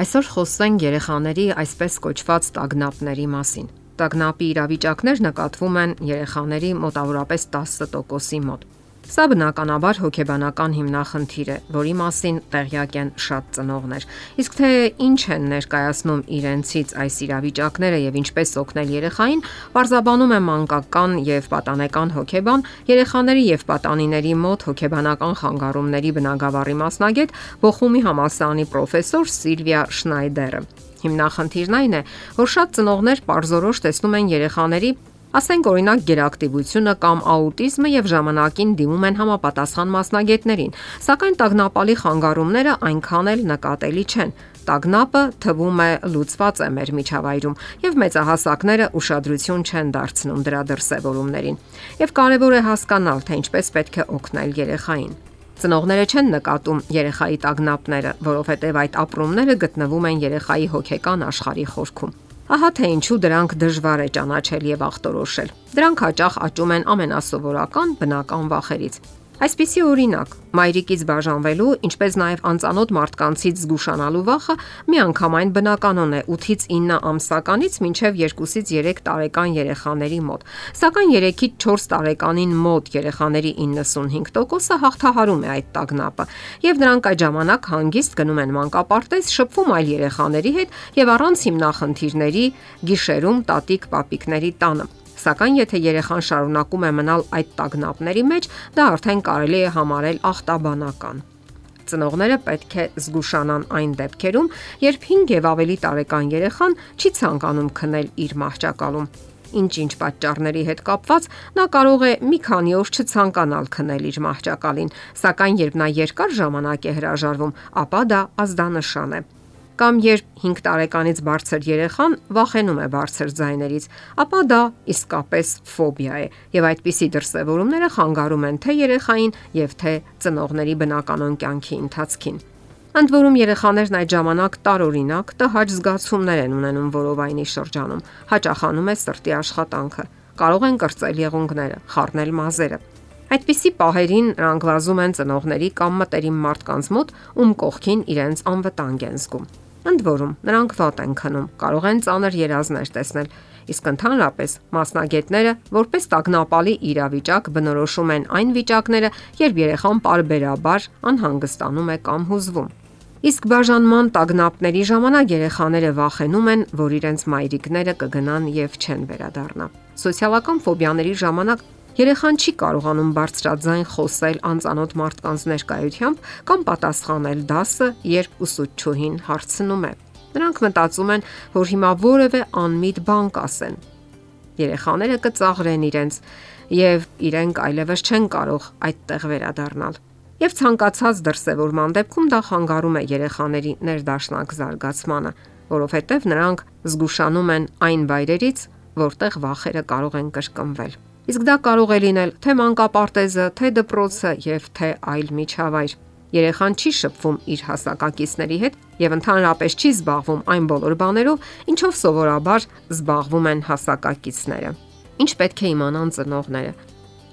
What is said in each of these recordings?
Այսօր խոսենք երեխաների այսպես կոչված տագնապների մասին։ Տագնապի իրավիճակներ նկատվում են երեխաների մոտավորապես 10%-ի մոտ։ Սա բնականաբար հոգեբանական հիմնախնդիր է, որի մասին տեղյակ են շատ ծնողներ։ Իսկ թե ինչ են ներկայացնում իրենցից այս իրավիճակները եւ ինչպես օգնել երեխային, բարձաբանում է մանկական եւ պատանեկան հոգեբան, երեխաների եւ պատանիների մոտ հոգեբանական խանգարումների բնագավառի մասնագետ Բոխումի համալսարանի պրոֆեսոր Սիլվիա Շնայդերը։ Հիմնախնդիրն այն է, որ շատ ծնողներ parzorosh տեսնում են երեխաների Ասենք օրինակ գերակտիվությունը կամ աուտիզմը եւ ժամանակին դիմում են համապատասխան մասնագետներին, սակայն տագնապալի խանգարումները այնքան էլ նկատելի չեն։ Տագնապը թվում է լուծված է մեր միջավայրում եւ մեծահասակները ուշադրություն չեն դարձնում դրա դրսևորումներին։ Եվ կարեւոր է հասկանալ, թե ինչպես պետք է օգնել երեխային։ Ծնողները չեն նկատում երեխայի տագնապները, որովհետև այդ ապրումները գտնվում են երեխայի հոգեկան աշխարհի խորքում։ Ահա թե ինչու դրանք դժվար է ճանաչել եւ ախտորոշել։ Դրանք հաճախ աճում են ամենասովորական բնական վախերից։ Այսպիսի օրինակ՝ մայրիկից բաժանվելու, ինչպես նաև անծանոթ մարդկանցից զգուշանալու վախը միանգամայն բնականon է 8-ից 9 ամսականից մինչև 2-ից 3 տարեկան երեխաների մոտ։ Սակայն 3-ից 4 տարեկանին մոտ երեխաների 95%-ը հաղթահարում է այդ տագնապը, եւ նրանք այդ ժամանակ հանգիստ գնում են մանկապարտեզ, շփվում այլ երեխաների հետ եւ առանց հիմնախնդիրների գիշերում տատիկ-պապիկների տանը։ Սակայն եթե երեխան շարունակում է մնալ այդ տագնապների մեջ, դա արդեն կարելի է համարել ախտաբանական ծնողները պետք է զգուշանան այն դեպքերում, երբ 5 եւ ավելի տարեկան երեխան չի ցանկանում քնել իր մահճակալում։ Ինչ-ինչ պատճառների հետ կապված նա կարող է մի քանի օր չցանկանալ քնել իր մահճակալին, սակայն երբ նա երկար ժամանակ է հրաժարվում, ապա դա ազդանշան է կամ երբ 5 տարեկանից բարձր երեխան վախենում է բարձր ձայներից, ապա դա իսկապես ֆոբիա է, եւ այդպիսի դրսևորումները խանգարում են թե երեխային եւ թե ծնողների բնականon կյանքի ընթացքին։ Ընդ որում երեխաներն այդ ժամանակ տարօրինակ տհաճ զգացումներ են ունենում որովայնի շրջանում։ Հաճախանում է սրտի աշխատանքը։ Կարող են կրծել եղունգները, խառնել մազերը։ Այդպիսի պահերին նրանք վազում են ծնողների կամ մտերիմ մարդկանց մոտ, ում կողքին իրենց անվտանգ են զգում։ Ընդ որում, նրանք վատ են քնում, կարող են ծանր երազներ տեսնել, իսկ ընդհանրապես մասնագետները որպես տագնապալի իրավիճակ բնորոշում են այն վիճակները, երբ երեխան parberabar անհանգստանում է կամ հուզվում։ Իսկ բաժանման տագնապների ժամանակ երեխաները վախենում են, որ իրենց մայրիկները կգնան եւ չեն վերադառնա։ Սոցիալական ֆոբիաների ժամանակ Երեխան չի կարողանում բարձրաձայն խոսել անծանոթ մարդկանց ներկայությամբ կամ պատասխանել դասը, երբ ուսուցչուհին հարցնում է։ Նրանք մտածում են, որ հիմա որևէ անմիտ բան կասեն։ Երեխաները կծաղրեն իրենց եւ իրենք այլևս չեն կարող այդտեղ վերադառնալ։ Եվ ցանկացած դրսևորման դեպքում դա խանգարում է երեխաների ներդաշնակ զարգացմանը, որովհետև նրանք զգուշանում են այն վայրերից, որտեղ վախերը կարող են կրկնվել։ Իսկ դա կարող է լինել թե մանկապարտեզը, թե դպրոցը եւ թե այլ միջավայր։ Երեխան չի շփվում իր հասակակիցների հետ եւ ընդհանրապես չի զբաղվում այն բոլոր բաներով, ինչով սովորաբար զբաղվում են հասակակիցները։ Ինչ պետք է իմանան ծնողները։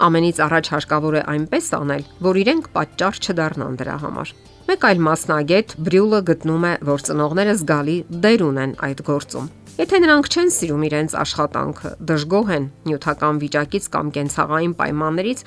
Ամենից առաջ հարկավոր է այնպես անել, որ իրենք պատճառ չդառնան դրա համար։ Մեկ այլ մասնագետ Բրյուլը գտնում է, որ ծնողները զգալի դեր ունեն այդ գործում։ Եթե նրանք չեն սիրում իրենց աշխատանքը, դժգոհ են նյութական վիճակից կամ կենցաղային պայմաններից,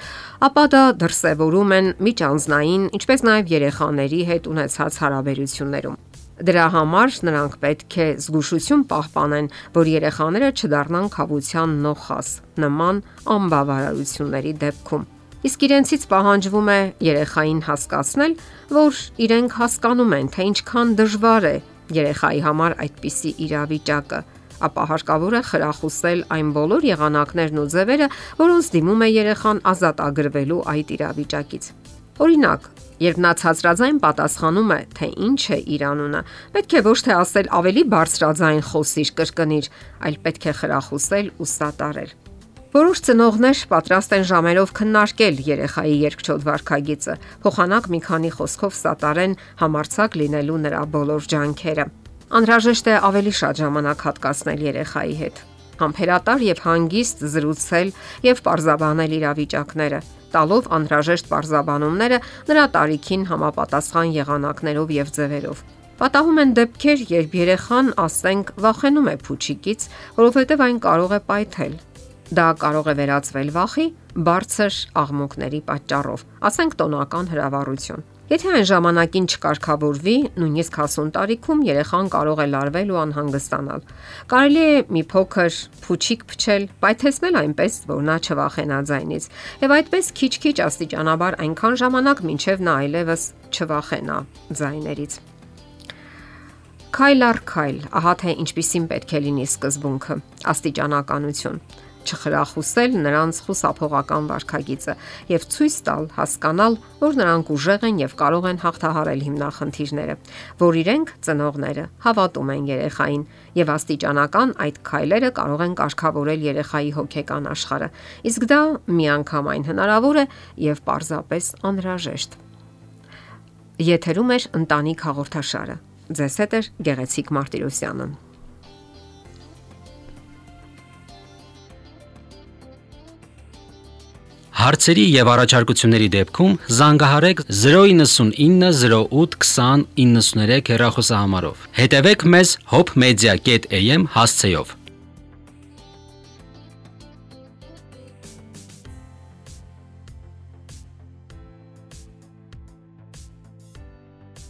ապա դա դրսևորում են միջանձնային, ինչպես նաև երեխաների հետ ունեցած հարաբերություններում։ Դրա համար նրանք պետք է զգուշություն պահպանեն, որ երեխաները չդառնան խավության նոխաս նման անբավարարությունների դեպքում։ Իսկ իրենցից պահանջվում է երեխային հասկացնել, որ իրենք հասկանում են, թե ինչքան դժվար է երեխայի համար այդպիսի իրավիճակը, ապա հարկավոր է խրախուսել այն բոլոր եղանակներն ու ձևերը, որոնց դիմում է երեխան ազատ ագրվելու այդ իրավիճակից։ Օրինակ, երբ նա ցածրաձայն պատասխանում է, թե ինչ է իր անունը, պետք է ոչ թե ասել ավելի բարձրաձայն խոսիր կրկնիր, այլ պետք է խրախուսել ու սատարել։ Որոշ ծնողներ պատրաստ են ժամերով քննարկել երեխայի երկչոտ վարքագիծը, փոխանակ մի քանի խոսքով սատարեն համարցակ լինելու նրա բոլոր ջանքերը։ Անհրաժեշտ է ավելի շատ ժամանակ հատկացնել երեխայի հետ համբերատար եւ հանգիստ զրուցել եւ parzabanել իրավիճակները, տալով անհրաժեշտ parzabanումները նրա տարիքին համապատասխան եղանակներով եւ ձևերով։ Պատահում են դեպքեր, երբ երեխան, ասենք, վախենում է փուչիկից, որովհետև այն կարող է պայթել։ Դա կարող է վերածվել վախի բարձր աղմուկների պատճառով, ասենք տոնական հրավառություն։ Եթե այն ժամանակին չկարգավորվի, նույնիսկ հասուն տարիքում երեխան կարող է լարվել ու անհանգստանալ։ Կարելի է մի փոքր փուչիկ փչել, պայթեցնել այնպես, որ նա չվախենա ձայնից, եւ այդպես քիչ-քիչ աստիճանաբար այնքան ժամանակ, մինչև նա այլևս չվախենա ձայներից։ Քայլ առ քայլ, ահա թե ինչպիսին պետք է լինի սկզբունքը՝ աստիճանականություն չխրախուսել նրանց խուսափողական վարքագիծը եւ ցույց տալ հասկանալ, որ նրանք ուժեղ են եւ կարող են հաղթահարել հիմնախնդիրները, որ իրենք ծնողները հավատում են երեխային եւ աստիճանական այդ քայլերը կարող են կարգավորել երեխայի հոգեկան աշխարհը։ Իսկ դա միանգամայն հնարավոր է եւ պարզապես անհրաժեշտ։ Եթերում է ընտանիք հաղորդաշարը։ Ձեզ հետ է Գեղեցիկ Մարտիրոսյանը։ Հարցերի եւ առաջարկությունների դեպքում զանգահարեք 099 08 20 93 հեռախոսահամարով։ Հետևեք մեզ hopmedia.am հասցեով։